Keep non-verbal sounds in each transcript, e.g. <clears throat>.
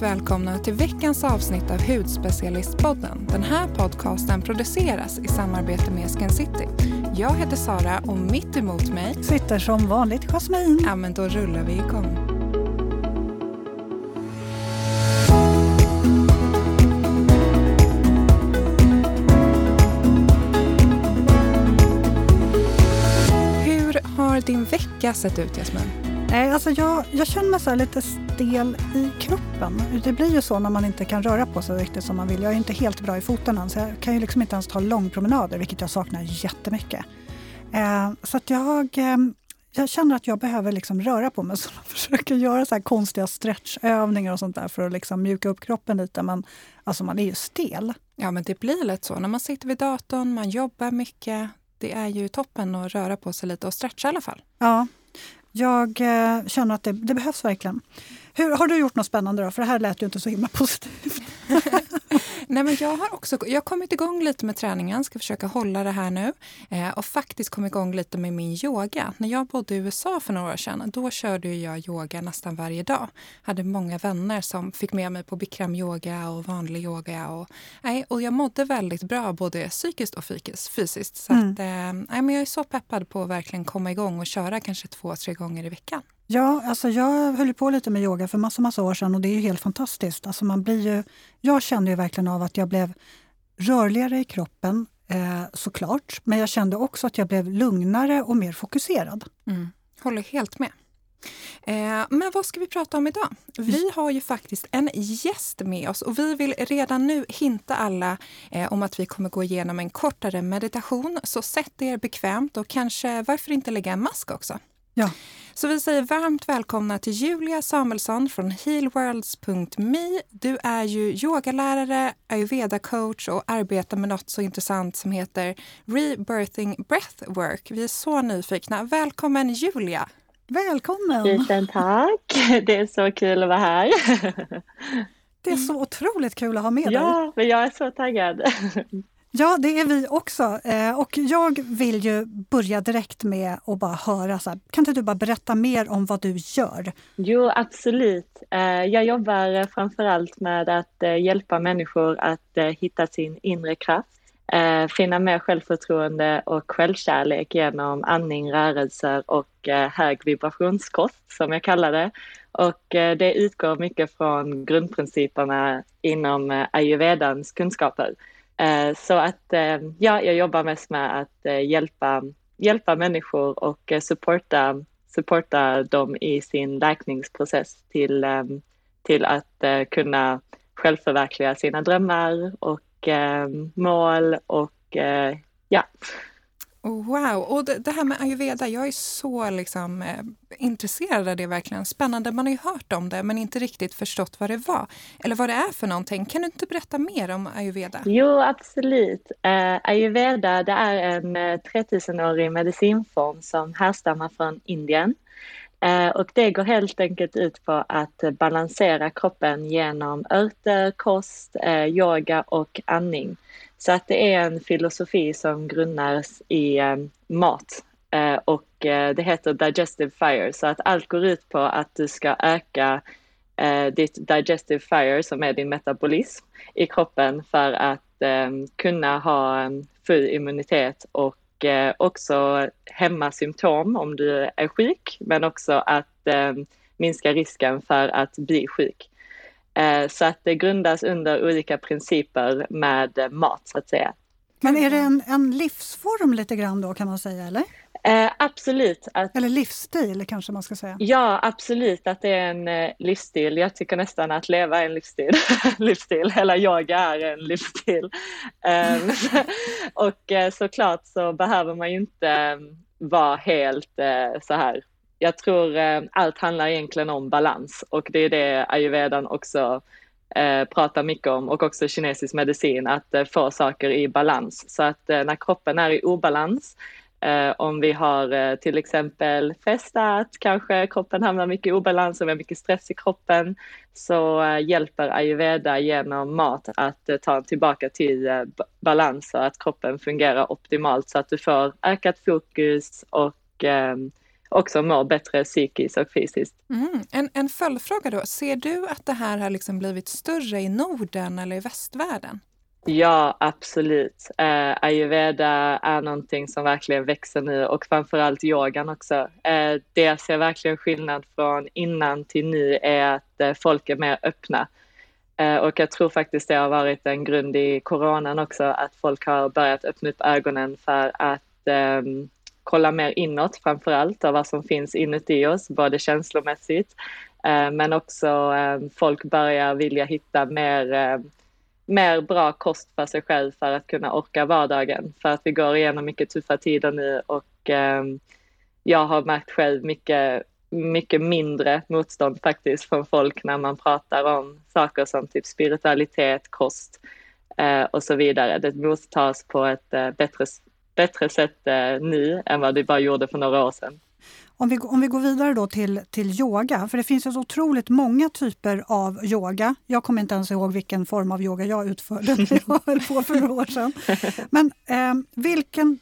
varmt välkomna till veckans avsnitt av Hudspecialistpodden. Den här podcasten produceras i samarbete med Skin City. Jag heter Sara och mitt emot mig sitter som vanligt Jasmin. Ja, men då rullar vi igång. Hur har din vecka sett ut, Jasmin? Nej, alltså jag, jag känner mig så lite stel i kroppen. Det blir ju så när man inte kan röra på sig riktigt som man vill. Jag är inte helt bra i foten så jag kan ju liksom inte ens ta långpromenader, vilket jag saknar jättemycket. Eh, så att jag, eh, jag känner att jag behöver liksom röra på mig, <laughs> så jag försöker göra så konstiga stretchövningar och sånt där för att liksom mjuka upp kroppen lite. Men alltså man är ju stel. Ja, men det blir lätt så. När man sitter vid datorn, man jobbar mycket. Det är ju toppen att röra på sig lite och stretcha i alla fall. Ja, jag eh, känner att det, det, behövs verkligen. Hur, har du gjort något spännande då? För det här lät ju inte så himla positivt. <laughs> Nej, men jag har också jag har kommit igång lite med träningen, ska försöka hålla det här nu. Eh, och faktiskt kommit igång lite med min yoga. När jag bodde i USA för några år sedan, då körde jag yoga nästan varje dag. Hade många vänner som fick med mig på bikram yoga och vanlig yoga. Och, nej, och jag mådde väldigt bra både psykiskt och fysiskt. Så mm. att, eh, nej, men jag är så peppad på att verkligen komma igång och köra kanske två, tre gånger i veckan. Ja, alltså jag höll på lite med yoga för massa, massa år sedan och det är helt fantastiskt. Alltså man blir ju, jag kände ju verkligen av att jag blev rörligare i kroppen, eh, såklart. Men jag kände också att jag blev lugnare och mer fokuserad. Mm. Håller helt med. Eh, men vad ska vi prata om idag? Vi har ju faktiskt en gäst med oss och vi vill redan nu hinta alla eh, om att vi kommer gå igenom en kortare meditation. Så sätt er bekvämt och kanske varför inte lägga en mask också? Ja. Så vi säger varmt välkomna till Julia Samuelsson från healworlds.me. Du är ju yogalärare, ayurveda-coach och arbetar med något så intressant som heter Rebirthing Breathwork. Vi är så nyfikna. Välkommen Julia! Välkommen! Tusen tack! Det är så kul att vara här. Det är så otroligt kul att ha med dig. Ja, men jag är så taggad. Ja, det är vi också. Eh, och jag vill ju börja direkt med att bara höra, så här, kan inte du bara berätta mer om vad du gör? Jo, absolut. Eh, jag jobbar framförallt med att eh, hjälpa människor att hitta sin inre kraft, finna mer självförtroende och självkärlek genom andning, rörelser och hög vibrationskost, som jag kallar det. Och det utgår mycket från grundprinciperna inom ayurvedans kunskaper. Eh, så att eh, ja, jag jobbar mest med att eh, hjälpa, hjälpa människor och supporta, supporta dem i sin läkningsprocess till, till att kunna självförverkliga sina drömmar och mål och ja, Wow! Och det, det, här med ayurveda, jag är så liksom, eh, intresserad av det verkligen. Spännande. Man har ju hört om det men inte riktigt förstått vad det var. Eller vad det är för någonting. Kan du inte berätta mer om ayurveda? Jo, absolut. Eh, ayurveda det är en eh, 3000-årig medicinform som härstammar från Indien. Eh, och det går helt enkelt ut på att balansera kroppen genom örter, kost, eh, yoga och andning. Så att det är en filosofi som grundas i eh, mat eh, och eh, det heter Digestive Fire. Så att allt går ut på att du ska öka eh, ditt Digestive Fire som är din metabolism i kroppen för att eh, kunna ha full immunitet och också hämma symptom om du är sjuk men också att minska risken för att bli sjuk. Eh, så att det grundas under olika principer med mat så att säga. Men är det en, en livsform lite grann då kan man säga eller? Eh, absolut. Att, eller livsstil kanske man ska säga? Ja, absolut att det är en eh, livsstil. Jag tycker nästan att leva är en livsstil. <laughs> livsstil. Hela yoga är en livsstil. Eh, <laughs> och eh, såklart så behöver man ju inte eh, vara helt så här jag tror eh, allt handlar egentligen om balans och det är det ayurvedan också eh, pratar mycket om och också kinesisk medicin, att eh, få saker i balans. Så att eh, när kroppen är i obalans, eh, om vi har eh, till exempel festat, kanske kroppen hamnar mycket i obalans och vi har mycket stress i kroppen, så eh, hjälper ayurveda genom mat att ta tillbaka till balans så att kroppen fungerar optimalt så att du får ökat fokus och ehm, också mår bättre psykiskt och fysiskt. Mm. En, en följdfråga då, ser du att det här har liksom blivit större i Norden eller i västvärlden? Ja, absolut. Uh, ayurveda är någonting som verkligen växer nu och framförallt yogan också. Uh, det jag ser verkligen skillnad från innan till nu är att uh, folk är mer öppna. Uh, och jag tror faktiskt det har varit en grund i coronan också, att folk har börjat öppna upp ögonen för att um, kolla mer inåt framför allt av vad som finns inuti oss, både känslomässigt eh, men också eh, folk börjar vilja hitta mer eh, mer bra kost för sig själv för att kunna orka vardagen. För att vi går igenom mycket tuffa tider nu och jag har märkt själv mycket, mycket mindre motstånd faktiskt från folk när man pratar om saker som typ spiritualitet, kost och så vidare. Det mottas på ett bättre bättre, bättre sätt eh, nu än vad det bara gjorde för några år sedan. Om vi, om vi går vidare då till, till yoga, för det finns så otroligt många typer av yoga. Jag kommer inte ens ihåg vilken form av yoga jag utförde när jag <laughs> höll på för några år sedan. Men eh, vilken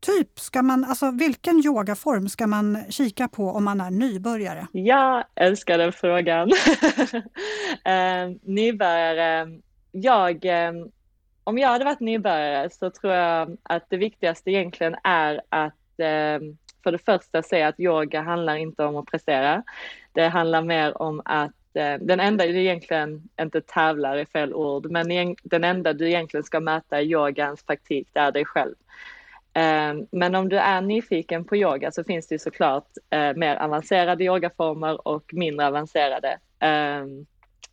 typ ska man, alltså vilken yogaform ska man kika på om man är nybörjare? Jag älskar den frågan. <laughs> eh, nybörjare, jag eh, om jag hade varit nybörjare så tror jag att det viktigaste egentligen är att eh, för det första säga att yoga handlar inte om att prestera. Det handlar mer om att eh, den enda du egentligen inte tävlar i fel ord, men den enda du egentligen ska möta i yogans praktik, det är dig själv. Eh, men om du är nyfiken på yoga så finns det ju såklart eh, mer avancerade yogaformer och mindre avancerade. Eh,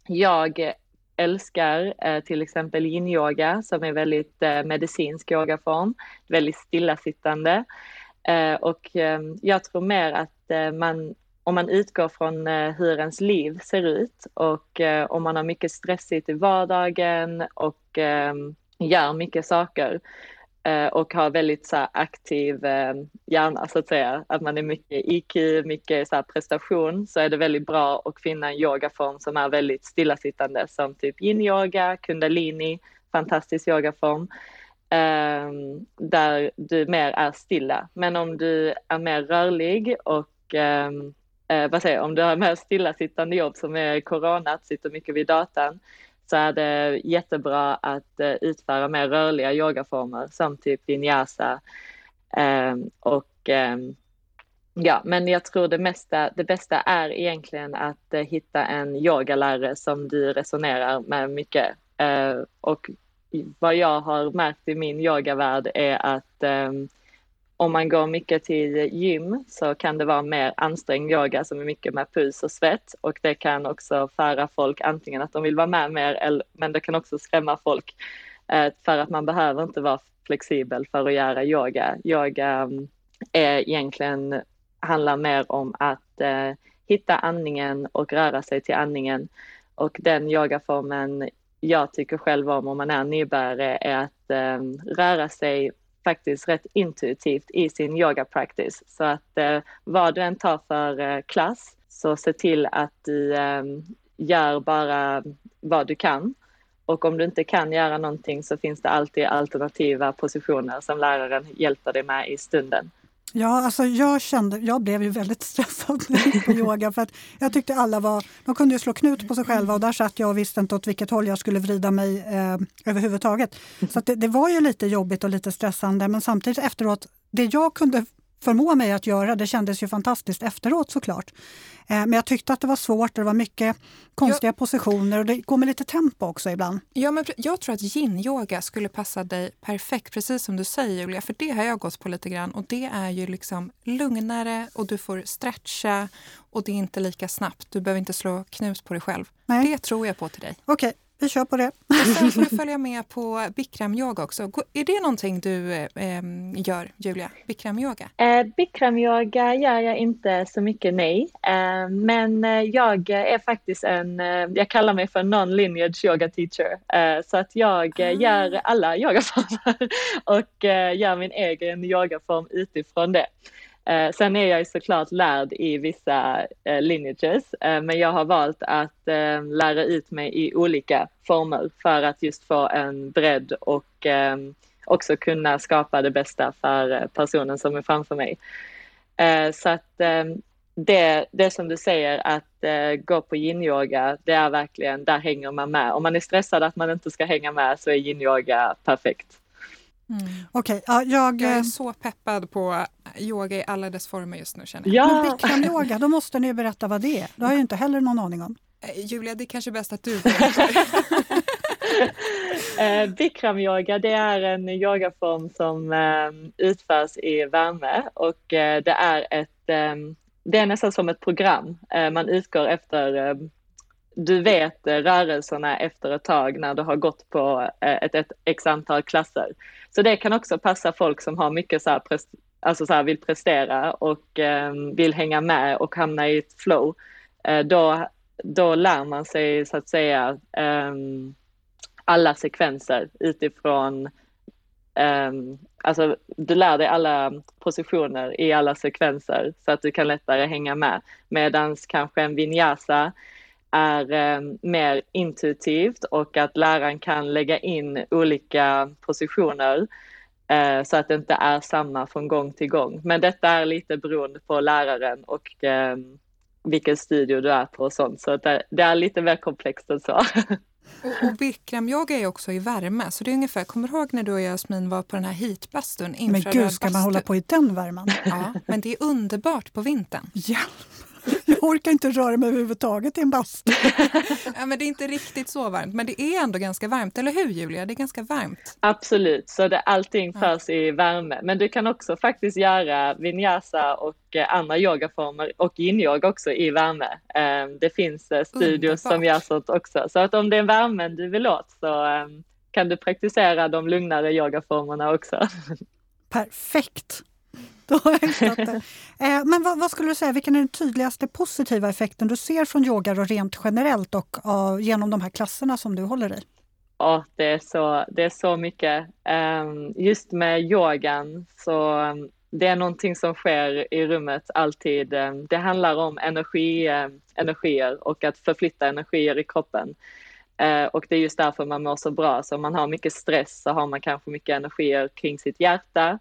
jag älskar eh, till exempel yin-yoga som är väldigt eh, medicinsk yogaform, väldigt stillasittande. Eh, och ehm, jag tror mer att eh, man, om man utgår från hur ens liv ser ut och om man har mycket stressigt i vardagen och ehm, gör mycket saker Eh, och har väldigt så här, aktiv eh, hjärna så att säga, att man är mycket IQ, mycket så här, prestation, så är det väldigt bra att finna en yogaform som är väldigt stillasittande som typ yin-yoga, kundalini, fantastisk yogaform. Ehm, där du mer är stilla. Men om du är mer rörlig och ehm, eh, vad säger om du har mer stillasittande jobb som är corona, sitter mycket vid datan, så är det jättebra att eh, utföra mer rörliga yogaformer som typ vinyasa. Ehm, och ehm, ja, men jag tror det mesta, det bästa är egentligen att eh, hitta en yogalärare som du resonerar med mycket. Eh, och vad jag har märkt i min yogavärld är att ehm, om man går mycket till gym så kan det vara mer ansträngd yoga som är mycket med puls och svett och det kan också föra folk antingen att de vill vara med mer eller, men det kan också skrämma folk eh, för att man behöver inte vara flexibel för att göra yoga. Yoga mm, är egentligen handlar mer om att eh, hitta andningen och röra sig till andningen och den yogaformen jag tycker själv om om man är nybörjare är att eh, röra sig faktiskt rätt intuitivt i sin yoga practice. Så att eh, vad du än tar för eh, klass så se till att du eh, gör bara vad du kan. Och om du inte kan göra någonting så finns det alltid alternativa positioner som läraren hjälper dig med i stunden. Ja, alltså jag kände, jag blev ju väldigt stressad på <laughs> yoga för att jag tyckte alla var, de kunde ju slå knut på sig själva och där satt jag och visste inte åt vilket håll jag skulle vrida mig eh, överhuvudtaget. Så det, det, var ju lite jobbigt och lite stressande men samtidigt efteråt, det jag kunde förmå mig att göra. Det kändes ju fantastiskt efteråt såklart. Eh, men jag tyckte att det var svårt och det var mycket konstiga jag, positioner och det går med lite tempo också ibland. Ja, men jag tror att yin-yoga skulle passa dig perfekt, precis som du säger Julia, för det har jag gått på lite grann och det är ju liksom lugnare och du får stretcha och det är inte lika snabbt. Du behöver inte slå knut på dig själv. Nej. Det tror jag på till dig. Okej, vi kör på det. Och sen får du följa med på bikram-yoga också. Är det någonting du eh, gör, Julia? Bikram-yoga? Eh, bikram-yoga gör jag inte så mycket, nej. Eh, men eh, jag är faktiskt en, eh, jag kallar mig för non-lineage yoga teacher. Eh, så att jag ah. gör alla yogaformer <laughs> och gör min egen yogaform utifrån det. Eh, sen är jag ju såklart lärd i vissa eh, lineages, eh, men jag har valt att eh, lära ut mig i olika former för att just få en bredd och eh, också kunna skapa det bästa för eh, personen som är framför mig. Eh, så att eh, det, det som du säger att eh, gå på yin-yoga, det är verkligen, där hänger man med. Om man är stressad att man inte ska hänga med så är yin-yoga perfekt. Mm. Okej, okay, ja, jag... jag är eh, så peppad på yoga i alla dess former just nu känner jag. Ja. Men bikram-yoga, då måste ni berätta vad det är. Det har jag ju inte heller någon aning om. Eh, Julia, det är kanske bäst att du berättar. <laughs> <laughs> eh, Bikram-yoga det är en yogaform som eh, utförs i värme och eh, det är ett eh, det är nästan som ett program. Man utgår efter, eh, du vet rörelserna efter ett tag när du har gått på ett, ett x antal klasser. Så det kan också passa folk som har mycket så här, alltså så här, vill prestera och ehm, vill hänga med och hamna i ett flow. Eh, då, då lär man sig så att säga ehm, alla sekvenser utifrån um, alltså du lär dig alla positioner i alla sekvenser så att du kan lättare hänga med. Medan kanske en vinyasa är um, mer intuitivt och att läraren kan lägga in olika positioner uh, så att det inte är samma från gång till gång. Men detta är lite beroende på läraren och um, vilken studio du är på och sånt. Så det, det är lite mer komplext än så. <laughs> Och, och bikramyoga är också i värme. Så det är ungefär, kommer du ihåg när du och Jasmin var på den här heatbastun? Men gud, ska man hålla på i den värmen? Ja, men det är underbart på vintern. Ja. Jag orkar inte röra mig överhuvudtaget i en bastu. <laughs> ja, men det är inte riktigt så varmt, men det är ändå ganska varmt, eller hur Julia? Det är ganska varmt. Absolut, så det, allting förs ja. i värme. Men du kan också faktiskt göra vinyasa och eh, andra yogaformer och yin-yoga också i värme. Eh, det finns eh, studios som gör sånt också. Så att om det är värmen du vill åt så kan du praktisera de lugnare yogaformerna också. <laughs> Perfekt! <laughs> Då har jag det. Eh, men vad, vad, skulle du säga, vilken är den tydligaste positiva effekten du ser från yoga och rent generellt och av, genom de här klasserna som du håller i? Ja, det är så, det är så mycket. Um, just med yogan så um, det är någonting som sker i rummet alltid. Um, det handlar om energi, energier och att förflytta energier i kroppen. Uh, och det är just därför man mår så bra. Så om man har mycket stress så har man kanske mycket energier kring sitt hjärta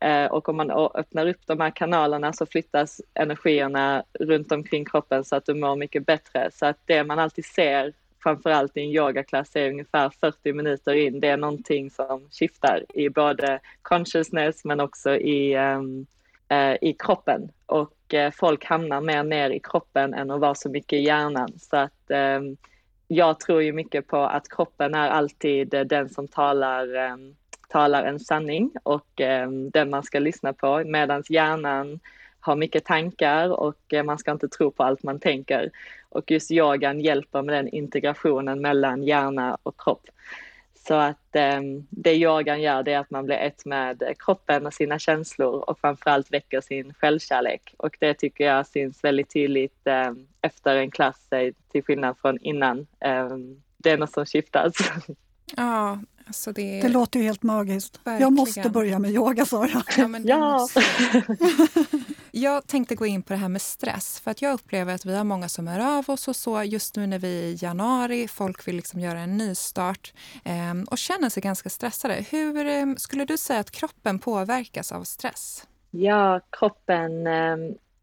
Eh, och om man öppnar upp de här kanalerna så flyttas energierna runt omkring kroppen så att du mår mycket bättre. Så att det man alltid ser, framförallt i en yogaklass, är ungefär 40 minuter in. Det är någonting som skiftar i både consciousness men också i, um, uh, i kroppen. Och uh, folk hamnar mer ner i kroppen än att vara så mycket i hjärnan. Så att um, jag tror ju mycket på att kroppen är alltid den som talar um, talar en sanning och eh, den man ska lyssna på medan hjärnan har mycket tankar och eh, man ska inte tro på allt man tänker. Och just yogan hjälper med den integrationen mellan hjärna och kropp. Så att eh, det yogan gör det är att man blir ett med kroppen och sina känslor och framförallt väcker sin självkärlek. Och det tycker jag syns väldigt tydligt eh, efter en klass eh, till skillnad från innan. Eh, det är något som skiftas. <laughs> Ja, Alltså det, det låter ju helt magiskt. Verkligen. Jag måste börja med yoga, Sara. Ja, ja. <laughs> jag tänkte gå in på det här med stress. För att Jag upplever att vi har många som hör av oss och så just nu när vi är i januari. Folk vill liksom göra en nystart eh, och känner sig ganska stressade. Hur eh, skulle du säga att kroppen påverkas av stress? Ja, kroppen eh,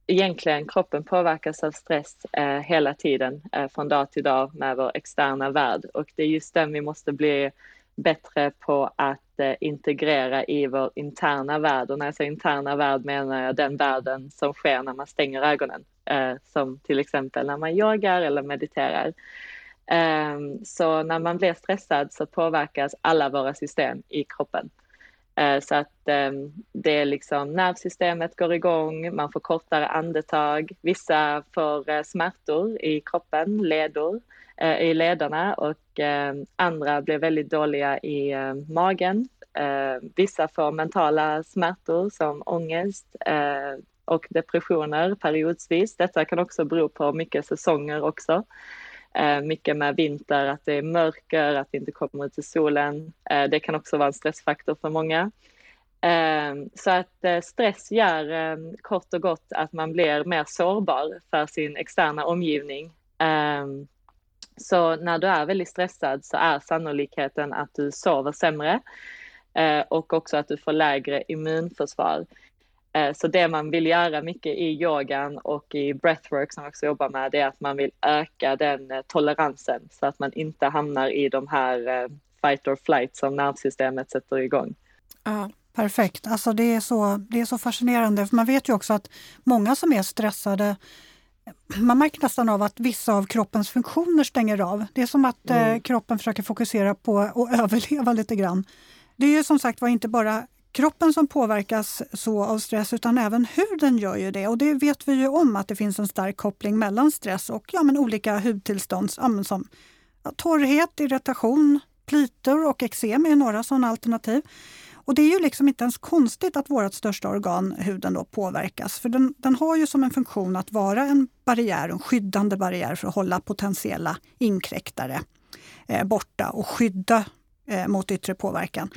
egentligen kroppen påverkas av stress eh, hela tiden eh, från dag till dag med vår externa värld och det är just den vi måste bli bättre på att eh, integrera i vår interna värld. Och när jag säger interna värld menar jag den världen som sker när man stänger ögonen. Eh, som till exempel när man yogar eller mediterar. Eh, så när man blir stressad så påverkas alla våra system i kroppen. Eh, så att ehm, det är liksom nervsystemet går igång, man får kortare andetag, vissa får eh, smärtor i kroppen, ledor. Eh, I lederna och ehm, andra blir väldigt dåliga i ehm, magen. Vissa får mentala smärtor som ångest och depressioner periodvis. Detta kan också bero på mycket säsonger också. Eh, mycket med vinter, att det är mörker, att vi inte kommer ut i solen. Eh, det kan också vara en stressfaktor för många. Eh, så att stress gör kort och gott att man blir mer sårbar för sin externa omgivning. Så när du är väldigt stressad så är sannolikheten att du sover sämre och också att du får lägre immunförsvar. Eh, så det man vill göra mycket i yogan och i breathwork som jag också jobbar med, det är att man vill öka den eh, toleransen så att man inte hamnar i de här eh, fight or flight som nervsystemet sätter igång. Ja, perfekt. Alltså det, är så, det är så fascinerande. För man vet ju också att många som är stressade man märker nästan av att vissa av kroppens funktioner stänger av. Det är som att mm. kroppen försöker fokusera på att <laughs> överleva lite grann. Det är ju som sagt var inte bara kroppen som påverkas så av stress utan även huden gör ju det. Och det vet vi ju om att det finns en stark koppling mellan stress och ja, men olika hudtillstånd som ja, torrhet, irritation, plitor och eksem är några sådana alternativ. Och det är ju liksom inte ens konstigt att vårt största organ, huden, då, påverkas. För den, den har ju som en funktion att vara en barriär, en skyddande barriär för att hålla potentiella inkräktare eh, borta och skydda eh, mot yttre påverkan.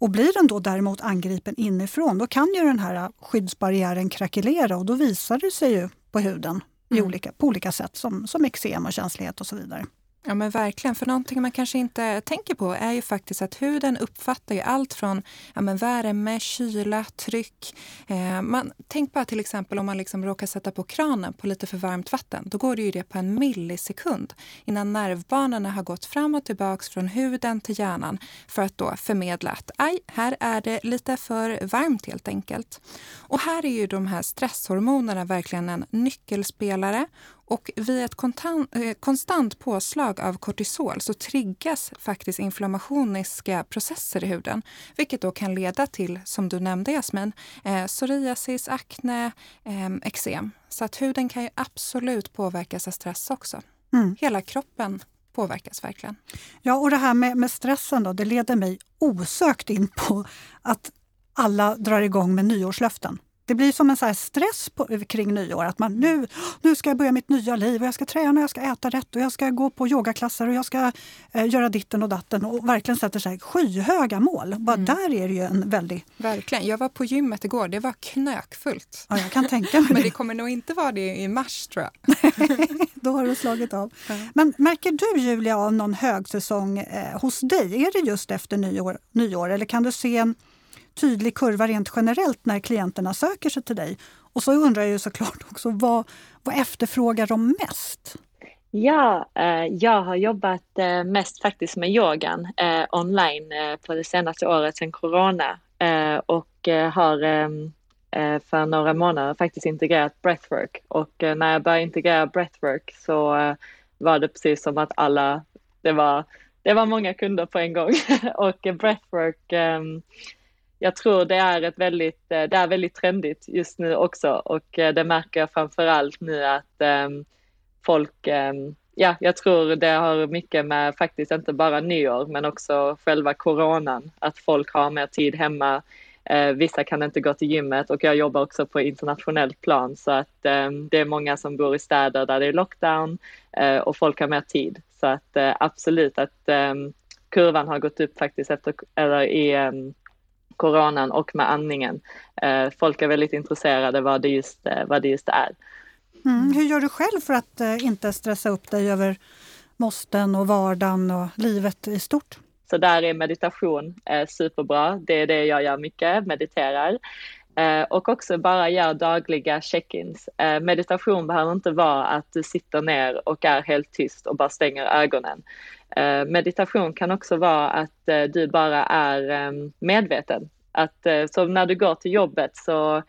Och blir den då däremot angripen inifrån, då kan ju den här skyddsbarriären krackelera och då visar det sig ju på huden mm. olika, på olika sätt som, som eksem och känslighet och så vidare. Ja men verkligen, för någonting man kanske inte tänker på är ju faktiskt att huden uppfattar ju allt från ja, men värme, kyla, tryck. Eh, man, tänk bara till exempel om man liksom råkar sätta på kranen på lite för varmt vatten. Då går det ju det på en millisekund innan nervbanorna har gått fram och tillbaks från huden till hjärnan för att då förmedla att aj, här är det lite för varmt helt enkelt. Och här är ju de här stresshormonerna verkligen en nyckelspelare och vid ett kontant, eh, konstant påslag av kortisol så triggas faktiskt inflammationiska processer i huden, vilket då kan leda till, som du nämnde Jasmin, eh, psoriasis, akne, eh, eksem. Så att huden kan ju absolut påverkas av stress också. Mm. Hela kroppen påverkas verkligen. Ja, och det här med, med stressen då, det leder mig osökt in på att alla drar igång med nyårslöften. Det blir som en så stress på, kring nyår. Att man nu, nu ska jag börja mitt nya liv och jag ska träna, jag ska äta rätt och jag ska gå på yogaklasser och jag ska eh, göra ditten och datten och verkligen sätter sig skyhöga mål. Bara mm. där är det ju en väldig... Verkligen. Jag var på gymmet igår. Det var knökfullt. Ja, jag kan tänka mig <laughs> Men det kommer nog inte vara det i mars tror jag. <laughs> Då har du slagit av. Ja. Men märker du Julia av någon högsäsong eh, hos dig? Är det just efter nyår, nyår eller kan du se en tydlig kurva rent generellt när klienterna söker sig till dig? Och så undrar jag ju såklart också, vad, vad efterfrågar de mest? Ja, eh, jag har jobbat eh, mest faktiskt med yogan eh, online på det senaste året sedan corona och har ehm, för några månader faktiskt integrerat breathwork och när jag började integrera breathwork så var det precis som att alla, det var, det var många kunder på en gång <laughs> och breathwork ehm, jag tror det är ett väldigt, eh, det är väldigt trendigt just nu också och eh, det märker jag framför allt nu att ehm, folk, ehm, ja, jag tror det har mycket med faktiskt inte bara nyår men också själva coronan, att folk har mer tid hemma. Eh, vissa kan inte gå till gymmet och jag jobbar också på internationellt plan så att ehm, det är många som bor i städer där det är lockdown och folk har mer tid. Så att absolut att kurvan har gått upp faktiskt efter, eller i coronan och med andningen. Eh, folk är väldigt intresserade vad det just, eh, vad det just är. Mm. Hur gör du själv för att eh, inte stressa upp dig över måsten och vardagen och livet i stort? Så där är meditation eh, superbra. Det är det jag gör mycket, mediterar. Eh, och också bara gör dagliga check-ins. Eh, meditation behöver inte vara att du sitter ner och är helt tyst och bara stänger ögonen. Eh, meditation kan också vara att eh, du bara är ehm, medveten. Att, eh, så när du går till jobbet så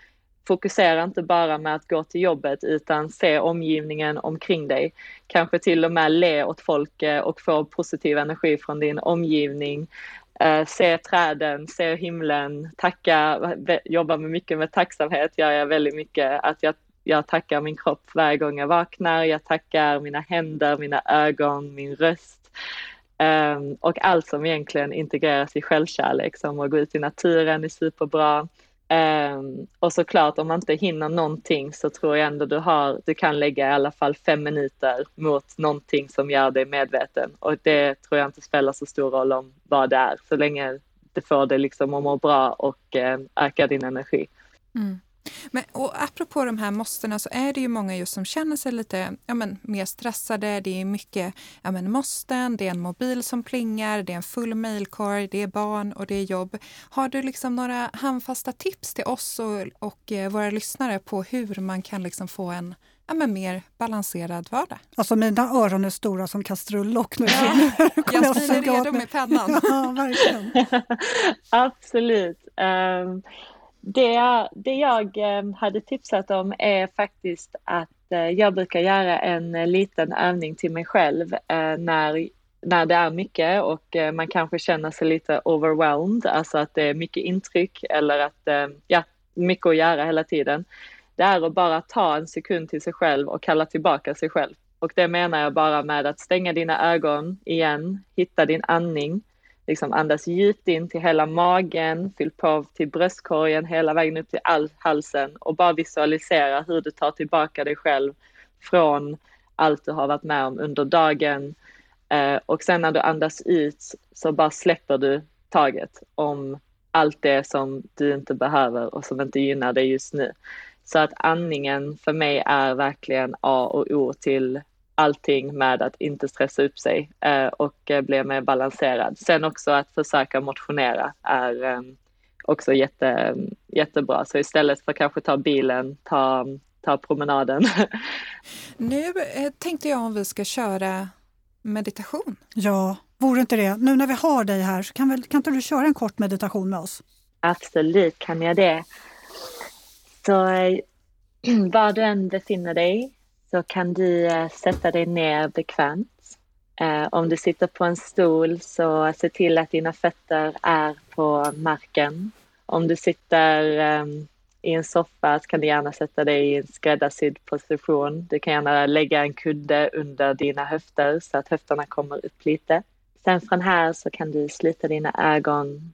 fokusera inte bara med att gå till jobbet utan se omgivningen omkring dig. Kanske till och med le åt folk och få positiv energi från din omgivning. se träden, se himlen, tacka, jobba med mycket med tacksamhet gör jag väldigt mycket. Att jag, jag tackar min kropp varje gång jag vaknar, jag tackar mina händer, mina ögon, min röst Um, och allt som egentligen integreras i självkärlek som att gå ut i naturen är superbra. Um, och såklart om man inte hinner någonting så tror jag ändå du har, du kan lägga i alla fall fem minuter mot någonting som gör dig medveten och det tror jag inte spelar så stor roll om vad det är så länge det får dig liksom att må bra och uh, öka din energi. Mm. Men, och apropå de här måstena så är det ju många just som känner sig lite ja, men, mer stressade. Det är mycket ja, men, måsten, det är en mobil som plingar, det är en full mailkorg, det är barn och det är jobb. Har du liksom några handfasta tips till oss och, och eh, våra lyssnare på hur man kan liksom få en ja, men mer balanserad vardag. Alltså mina öron är stora som kastrullock nu. Ja, <laughs> Jasmin är redo med pennan. <laughs> ja, verkligen. <laughs> Absolut. Um, det, det jag eh, hade tipsat om är faktiskt att eh, jag brukar göra en eh, liten övning till mig själv när, när det är mycket och man kanske känner sig lite overwhelmed, alltså att det är mycket intryck eller att, ja, mycket att göra hela tiden det är att bara ta en sekund till sig själv och kalla tillbaka sig själv. Och det menar jag bara med att stänga dina ögon igen, hitta din andning, liksom andas djupt in till hela magen, fyll på till bröstkorgen hela vägen upp till all halsen och bara visualisera hur du tar tillbaka dig själv från allt du har varit med om under dagen. Eh, och sen när du andas ut så bara släpper du taget om allt det som du inte behöver och som inte gynnar dig just nu. Så att andningen för mig är verkligen A och O till allting med att inte stressa upp sig eh, och eh, bli mer balanserad. Sen också att försöka motionera är eh, också jätte, jättebra. Så istället för kanske ta bilen, ta, ta promenaden. <laughs> nu tänkte jag om vi ska köra meditation. Ja, vore inte det? Nu när vi har dig här, så kan, väl, kan inte du köra en kort meditation med oss? Absolut kan jag det. Så <clears throat> var du än befinner dig så kan du eh, sätta dig ner bekvämt. Eh, om du sitter på en stol så se till att dina fötter är på marken. Om du sitter ehm, i en soffa så kan du gärna sätta dig i en skräddarsydd position. Du kan gärna lägga en kudde under dina höfter så att höfterna kommer upp lite. Sen från här så kan du slita dina ögon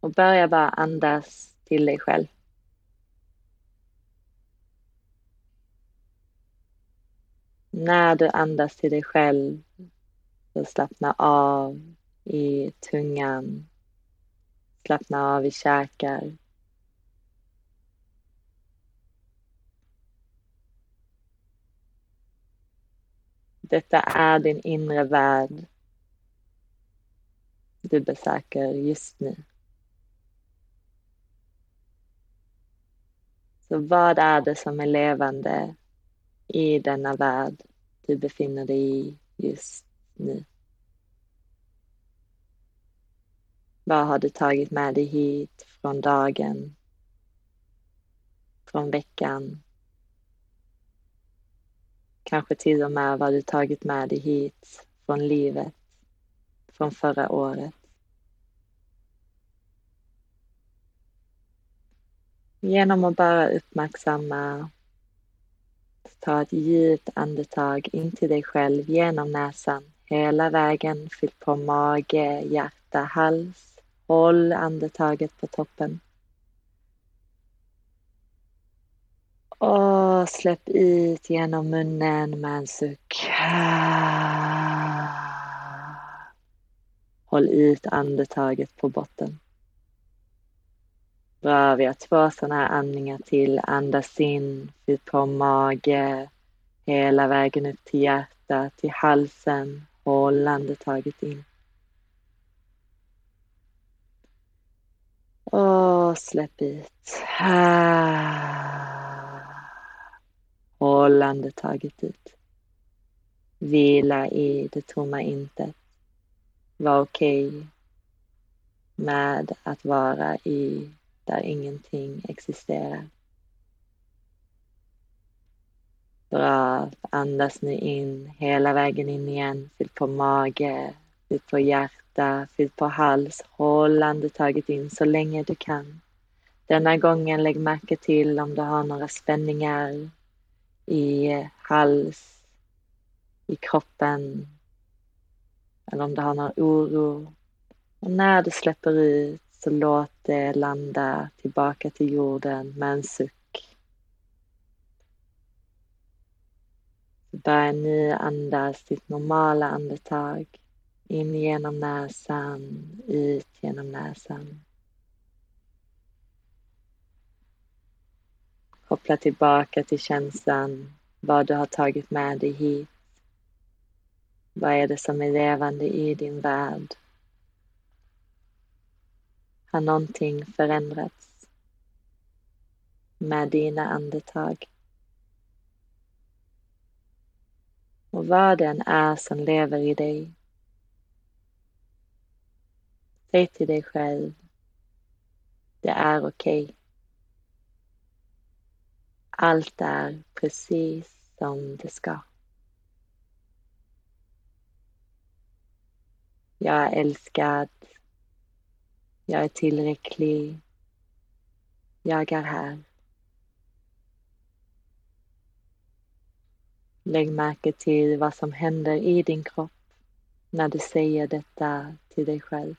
och börja bara andas till dig själv. När du andas till dig själv så slappna av i tungan. Slappna av i käkar. Detta är din inre värld du besöker just nu. Så vad är det som är levande i denna värld du befinner dig i just nu? Vad har du tagit med dig hit från dagen, från veckan? Kanske till och med vad du tagit med dig hit från livet, från förra året. Genom att bara uppmärksamma, ta ett djupt andetag in till dig själv genom näsan hela vägen. Fyll på mage, hjärta, hals. Håll andetaget på toppen. Och släpp ut genom munnen med en suck. Håll ut andetaget på botten. Bra, vi har två sådana här andningar till. Andas in, ut på mage, hela vägen upp till hjärtat, till halsen. Håll andetaget in. Och släpp ut. Håll andetaget ut. Vila i det tomma intet. Var okej okay med att vara i där ingenting existerar. Bra, andas nu in hela vägen in igen. Fyll på mage, fyll på hjärta, fyll på hals. Håll andetaget in så länge du kan. Denna gången lägg märke till om du har några spänningar i hals, i kroppen eller om du har någon oro. Och när du släpper ut så låt det landa tillbaka till jorden med en suck. Börja nu andas ditt normala andetag. In genom näsan, ut genom näsan. Koppla tillbaka till känslan, vad du har tagit med dig hit. Vad är det som är levande i din värld? Har någonting förändrats med dina andetag? Och vad den är som lever i dig. Säg till dig själv, det är okej. Okay. Allt är precis som det ska. Jag är älskad. Jag är tillräcklig. Jag är här. Lägg märke till vad som händer i din kropp när du säger detta till dig själv.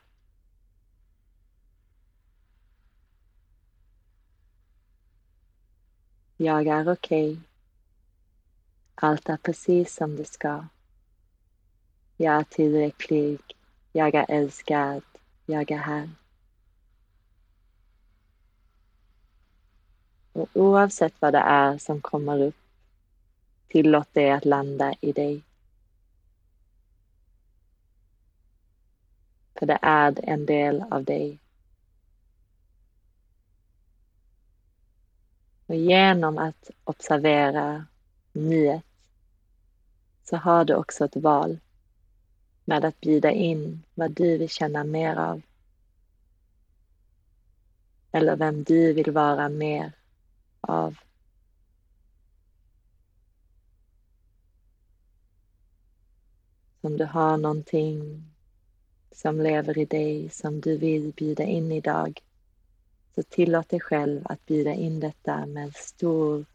Jag är okej. Okay. Allt är precis som det ska. Jag är tillräcklig. Jag är älskad. Jag är här. Och oavsett vad det är som kommer upp, tillåt det att landa i dig. För det är en del av dig. Och genom att observera nuet så har du också ett val med att bjuda in vad du vill känna mer av. Eller vem du vill vara mer av. Om du har någonting som lever i dig som du vill bjuda in idag så tillåt dig själv att bjuda in detta med en stor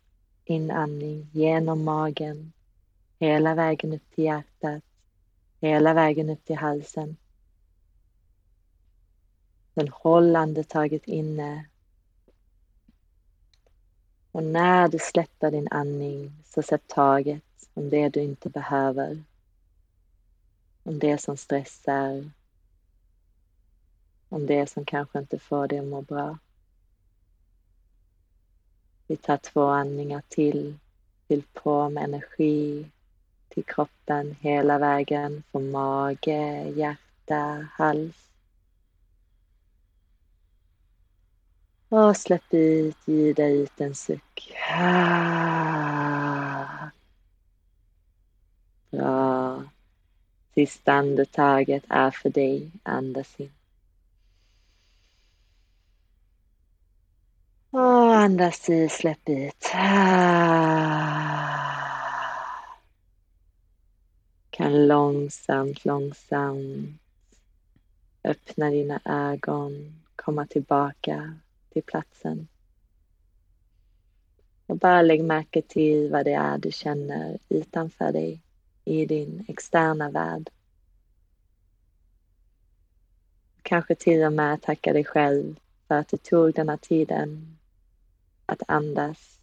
inandning genom magen, hela vägen upp till hjärtat, hela vägen upp till halsen. Sen håll andetaget inne. Och när du släpper din andning så sätt taget om det du inte behöver. Om det som stressar. Om det som kanske inte får dig att må bra. Vi tar två andningar till. Fyll på med energi till kroppen hela vägen från mage, hjärta, hals. Och släpp ut, ge dig ut en suck. Bra. Sista andetaget är för dig. Andas in. Och andas i, släpp ut. Kan långsamt, långsamt öppna dina ögon, komma tillbaka till platsen. Och bara lägg märke till vad det är du känner utanför dig i din externa värld. Kanske till och med tacka dig själv för att du tog den här tiden att andas,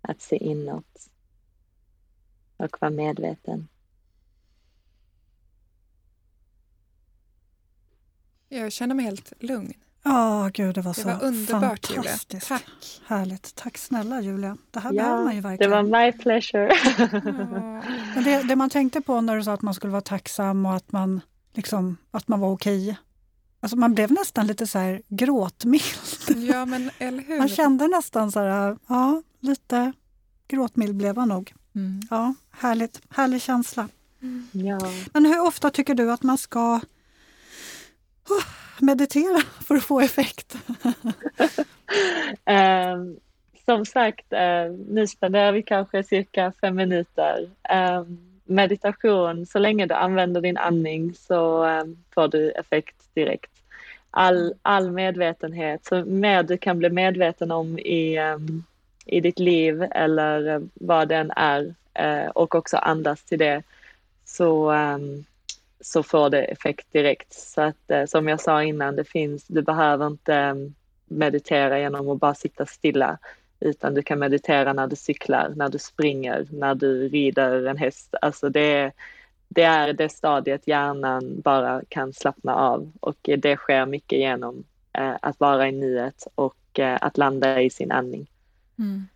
att se inåt och vara medveten. Jag känner mig helt lugn. Ja, oh, gud det var det så var underbart Julia. Tack. Härligt. Tack snälla Julia. Det här ja, behöver man ju verkligen. Det var my pleasure. Men det, det, man tänkte på när du sa att man skulle vara tacksam och att man, liksom, att man var okej. Alltså man blev nästan lite så här gråtmild. Ja, men eller hur? Man kände nästan så här, ja, lite gråtmild blev man nog. Mm. Ja, härligt. Härlig känsla. Mm. Ja. Men hur ofta tycker du att man ska oh, meditera för att få effekt? um, <laughs> som sagt, eh, uh, nu spenderar vi kanske cirka fem minuter. Um, meditation, så länge du använder din andning så um, får du effekt direkt. All, all medvetenhet, så mer du kan bli medveten om i, um, i ditt liv eller vad den är uh, och också andas till det så um, så får det effekt direkt. Så att eh, som jag sa innan, det finns, du behöver inte mm, meditera genom att bara sitta stilla, utan du kan meditera när du cyklar, när du springer, när du rider en häst. Alltså det, det är det stadiet hjärnan bara kan slappna av och det sker mycket genom eh, att vara i nuet och eh, att landa i sin andning. Mm.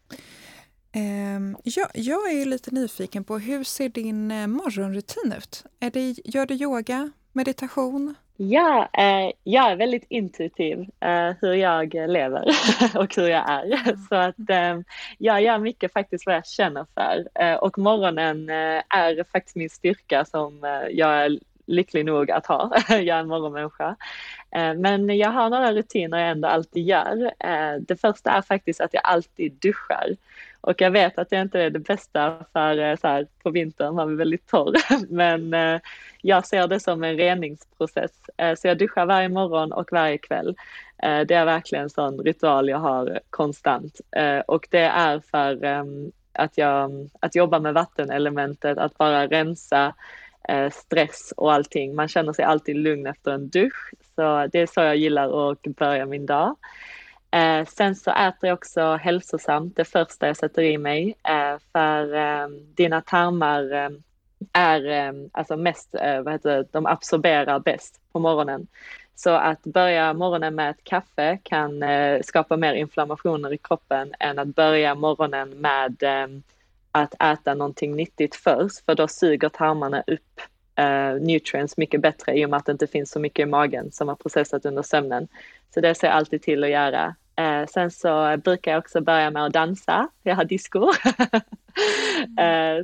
Um, ja, jag är lite nyfiken på hur ser din uh, morgonrutin ut? Är det, gör du yoga, meditation? Ja, eh, jag är väldigt intuitiv eh, hur jag lever <laughs> och hur jag är. Så att eh, jag gör mycket faktiskt vad jag känner för. Eh, och morgonen eh, är faktiskt min styrka som eh, jag är lycklig nog att ha. <laughs> jag är en morgonmänniska. Men jag har några rutiner jag ändå alltid gör. Det första är faktiskt att jag alltid duschar. Och jag vet att det inte är det bästa för eh, så här, på vintern, man är väldigt torr. <laughs> Men eh, jag ser det som en reningsprocess. Eh, så jag duschar varje morgon och varje kväll. Eh, det är verkligen en sån ritual jag har konstant. Eh, och det är för ehm, att, jag, att jobba med vattenelementet, att bara rensa eh, stress och allting. Man känner sig alltid lugn efter en dusch. Så det är så jag gillar att börja min dag. Eh, sen så äter jag också hälsosamt det första jag sätter i mig eh, för eh, dina tarmar eh, är eh, alltså mest, eh, vad heter det, de absorberar bäst på morgonen. Så att börja morgonen med ett kaffe kan eh, skapa mer inflammationer i kroppen än att börja morgonen med ehm, att äta någonting nyttigt först, för då suger tarmarna upp Eh, nutrients mycket bättre i och med att det inte finns så mycket i magen som har processat under sömnen. Så det ser jag alltid till att göra. Uh, sen så brukar jag också börja med att dansa. Jag har disco. uh,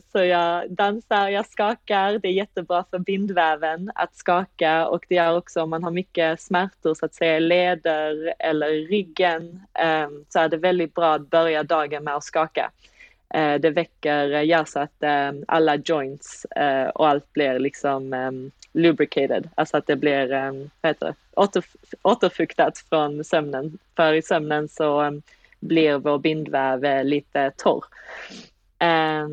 <laughs> så jag dansar, jag skakar. Det är jättebra för bindväven att skaka och det gör också om man har mycket smärtor så att säga i leder eller i ryggen um, så är det väldigt bra att börja dagen med att skaka. Eh, det väcker, eh, gör så att eh, alla joints eh, och allt blir liksom ehm, lubricated, alltså att det blir ehm, vad heter det? Åter, återfuktat från sömnen. För i sömnen så ehm, blir vår bindväv eh, lite torr.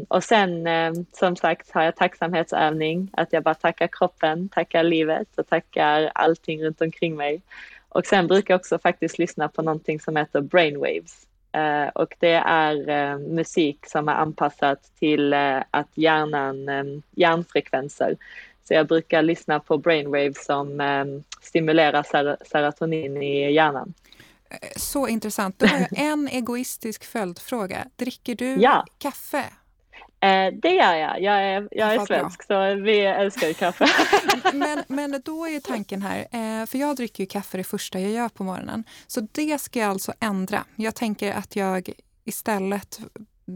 och sen som sagt har jag tacksamhetsövning, att jag bara tackar kroppen, tackar livet och tackar allting runt omkring mig. Och sen brukar jag också faktiskt lyssna på någonting som heter brainwaves. Uh, och det är uh, musik som är anpassat till uh, att hjärnan, um, hjärnfrekvenser. Så jag brukar lyssna på brainwaves som um, stimulerar ser serotonin i hjärnan. Så intressant. Då har jag en egoistisk följdfråga. Dricker du ja. kaffe? Eh, det gör jag. Jag är, jag är svensk så vi älskar ju kaffe. <laughs> men, men då är tanken här, eh, för jag dricker ju kaffe det första jag gör på morgonen. Så det ska jag alltså ändra. Jag tänker att jag istället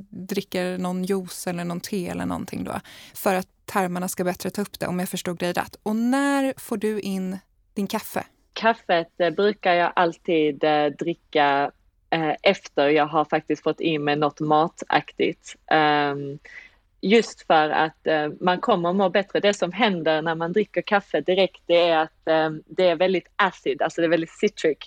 dricker någon juice eller någon te eller någonting då. För att tarmarna ska bättre ta upp det om jag förstod dig rätt. Och när får du in din kaffe? Kaffet eh, brukar jag alltid eh, dricka Eh, efter jag har faktiskt fått i mig något mataktigt. Ehm, just för att eh, man kommer att må bättre. Det som händer när man dricker kaffe direkt det är att ehm, det är väldigt acid, alltså det är väldigt citric.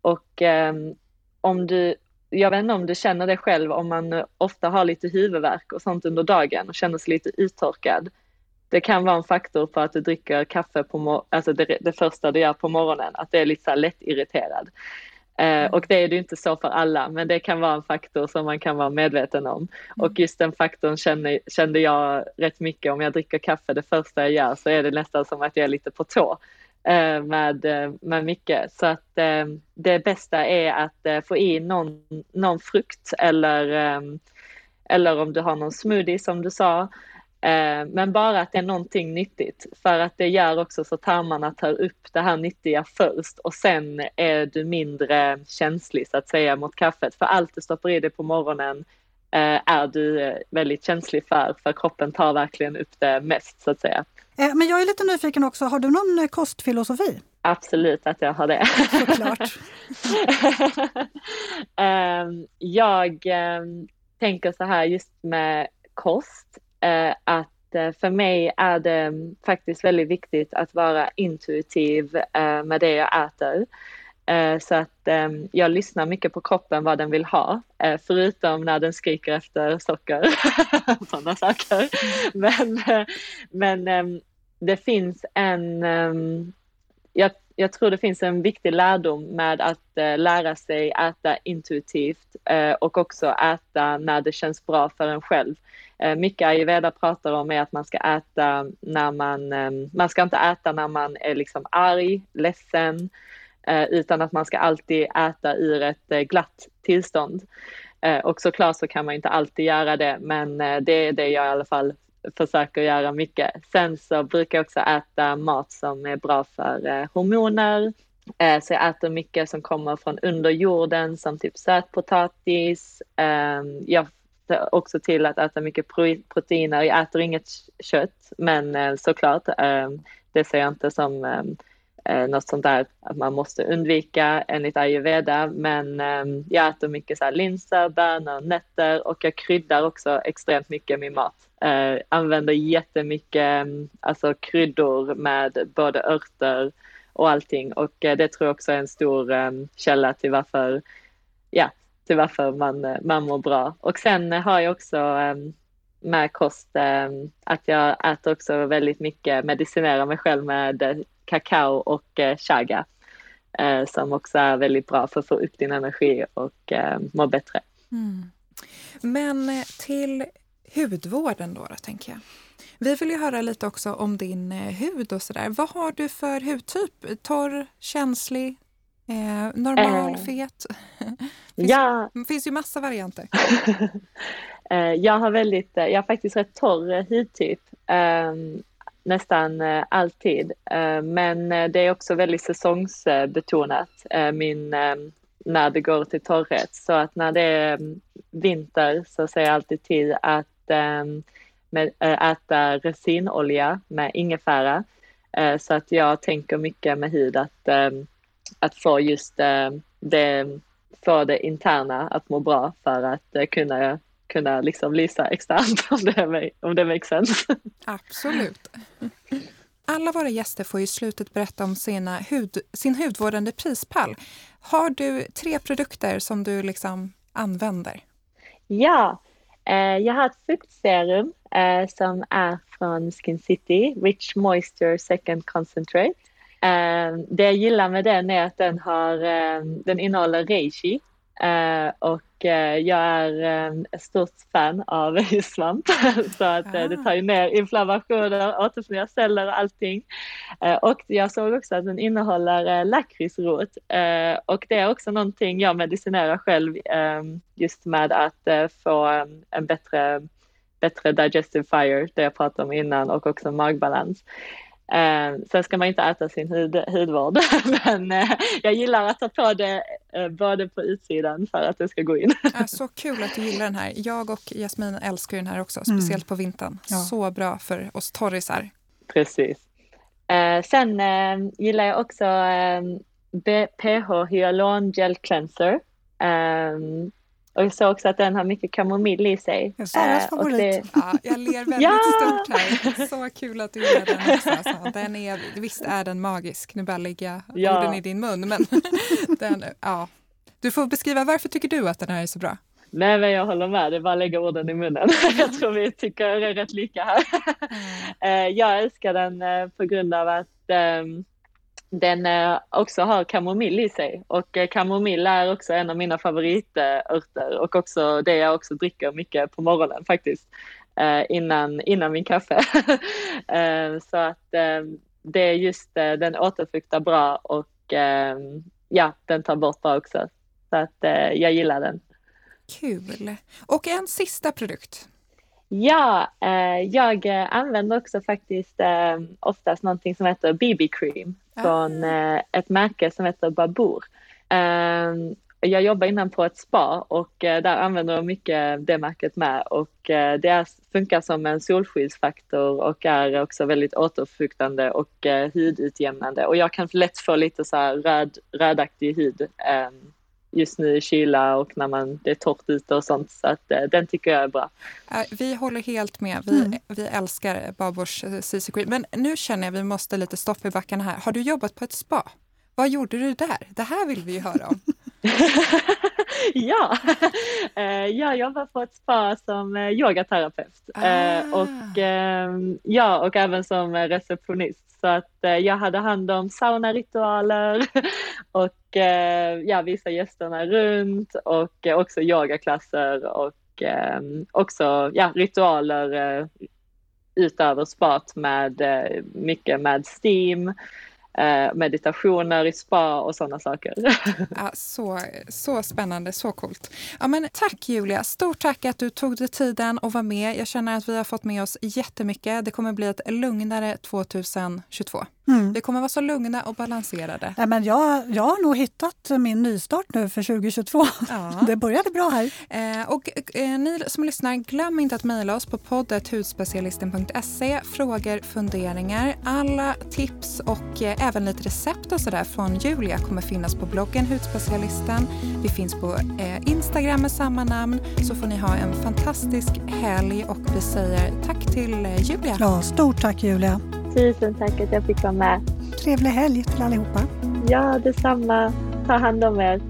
Och ehm, om du, jag vet inte om du känner det själv om man ofta har lite huvudvärk och sånt under dagen och känner sig lite uttorkad. Det kan vara en faktor på att du dricker kaffe på alltså det, det första du gör på morgonen, att det är lite så lätt irriterad. Eh, mm. och det är det inte så för alla, men det kan vara en faktor som man kan vara medveten om. Mm. Och just den faktorn kände, kände jag rätt mycket. Om jag dricker kaffe det första jag gör så är det nästan som att jag är lite på tå eh, med, eh, med mycket. Så att det bästa är att få i någon, någon frukt eller, eller om du har någon smoothie som du sa. Eh, men bara att det är någonting nyttigt för att det gör också så tarmarna tar upp det här nyttiga först och sen är du mindre känslig så att säga mot kaffet. För allt du stoppar i dig på morgonen eh, är du väldigt känslig för, för kroppen tar verkligen upp det mest så att säga. Eh, men jag är lite nyfiken också, har du någon kostfilosofi? Absolut att jag har det. <laughs> Såklart. <laughs> Ehm, jag ehm, tänker så här just med kost Eh, Eh, att eh, för mig är det mm, faktiskt väldigt viktigt att vara intuitiv eh, med det jag äter. Eh, så att ehm, jag lyssnar mycket på kroppen vad den vill ha, förutom när den skriker efter socker. <laughs> Sådana saker. Men, men ehm, det finns en, ehm, jag, jag tror det finns en viktig lärdom med att eh, lära sig äta intuitivt eh, och också äta när det känns bra för en själv. Eh, mycket ayurveda pratar om är att man ska äta när man, ehm, man ska inte äta när man är liksom arg, ledsen, eh, utan att man ska alltid äta ur ett eh, glatt tillstånd. Eh, och såklart så kan man inte alltid göra det, men det är det jag i alla fall försöker göra mycket. Sen så brukar jag också äta mat som är bra för eh, hormoner, eh, så jag äter mycket som kommer från under jorden som typ sötpotatis. Ehm, jag ser också till att äta mycket proteiner. Jag äter inget kött, men eh, såklart, ehm, det ser jag inte som ehm, något sånt där att man måste undvika enligt ayurveda. Men jag äter mycket så här linser, bönor, nötter och jag kryddar också extremt mycket min mat. Eh, använder jättemycket mm, alltså kryddor med både örter och allting och eh, det tror jag också är en stor ehm, källa till varför ja, till varför man, eh, man mår bra. Och sen har jag också ehm, med kost ehm, att jag äter också väldigt mycket, medicinerar mig själv med eh, kakao och eh, chaga som också är väldigt bra för att få upp din energi och må bättre. Mm. Men till hudvården då, då, tänker jag. Vi vill ju höra lite också om din hud och sådär. Vad har du för hudtyp? Torr, känslig, Eh, normal, eh, fet? <laughs> finns, ja. finns ju massa varianter. <laughs> eh, jag har väldigt, eh, jag har faktiskt rätt torr hudtyp. Ehm, nästan eh, alltid. Eh, men det är också väldigt säsongsbetonat, min, när det går till torrhet. Så att när det är mm, vinter så ser jag alltid till att ehm, med, äta resinolja med ingefära. Så att jag tänker mycket med hud att ehm, att få just eh, det, få det interna att må bra för att eh, kunna kunna liksom lysa externt <laughs> om det, om det makes sense. Absolut. Alla våra gäster får i slutet berätta om sina hud, sin hudvårdande prispall. Har du tre produkter som du liksom använder? Ja, eh, Eh, jag har ett fuktserum eh, som är från Skin City, Rich Moisture Second Concentrate. Eh, det jag gillar med den är att den, har, eh, den innehåller reishi och jag är um, ett stort fan av <laughs> svamp <laughs> så att uh, det tar ju ner inflammationer, återförnyar celler och allting. och jag såg också att den innehåller lakritsrot och det är också någonting jag medicinerar själv um, just med att få um, en bättre, bättre digestive fire, det jag pratade om innan och också magbalans. Eh, sen ska man inte äta sin hud, hudvård, <laughs> men eh, jag gillar att ta på det eh, både på utsidan för att det ska gå in. Ja, så kul att du gillar den här. Jag och Jasmin älskar den här också, mm. speciellt på vintern. Ja. Så bra för oss torrisar. Precis. Eh, sen eh, gillar jag också eh, PH Hyalon Gel Cleanser. Och jag såg också att den har mycket kamomill i sig. Saras eh, favorit. Det... Ja, jag ler väldigt ja! stort här. Så kul att du gillar den också. Alltså, den är, visst är den magisk, nu bara lägga ja. orden i din mun. Men <laughs> den, ja. Du får beskriva, varför tycker du att den här är så bra? Nej men jag håller med, det är bara att lägga orden i munnen. <laughs> jag tror vi tycker det är rätt lika här. Mm. jag älskar den eh, på grund av att um, den eh, också har kamomill i sig och eh, kamomill är också en av mina favoritörter och också det jag också dricker mycket på morgonen faktiskt eh, innan, innan min kaffe. <laughs> Så att det är just den återfuktar bra och ja, den tar bort bra också. Så att jag gillar den. Kul! Och en sista produkt. Ja, eh, jag använder också faktiskt eh, oftast någonting som heter BB Cream från ah. eh, ett märke som heter Babour. Ehm, jag jobbar innan på ett spa och eh, där använder jag mycket det märket med och eh, det är, funkar som en solskyddsfaktor och är också väldigt återfuktande och eh, hudutjämnande och jag kan lätt få lite så här röd, rödaktig hud ehm, just nu i kyla och när man, det är torrt ute och sånt. Så att, eh, den tycker jag är bra. Vi håller helt med. Vi, mm. vi älskar Babors CC Cream. Men nu känner jag att vi måste lite stopp i backarna här. Har du jobbat på ett spa? Vad gjorde du där? Det här vill vi ju höra om. <laughs> <laughs> ja, eh, jag jobbar på ett spa som eh, yogaterapeut ah. och, ehm, ja, och även som receptionist. Så att jag hade hand om saunaritualer <laughs> och ja, visa gästerna runt och också yogaklasser och också ja, ritualer utöver spat med mycket med steam eh, Eh, meditationer i spa och sådana saker. <laughs> Ja, så, så spännande, så coolt. Ja, men tack Julia, stort tack att du tog dig tiden och var med. Jag känner att vi har fått med oss jättemycket. Det kommer bli ett lugnare 2022. Mm. Vi kommer vara så lugna och balanserade. Ja, men jag, jag har nog hittat min nystart nu för 2022. Ja. <laughs> Det började bra här. Eh, och eh, ni som lyssnar, glöm inte att mejla oss på poddet hudspecialisten.se. Frågor, funderingar, alla tips och eh, även lite recept och sådär från Julia kommer finnas på bloggen Hudspecialisten. Vi finns på eh, Instagram med samma namn. Så får ni ha en fantastisk helg och vi säger tack till eh, Julia. Ja, stort tack Julia. Tusen tack att jag fick vara med. Trevlig helg till allihopa. Ja, detsamma. Ta hand om er.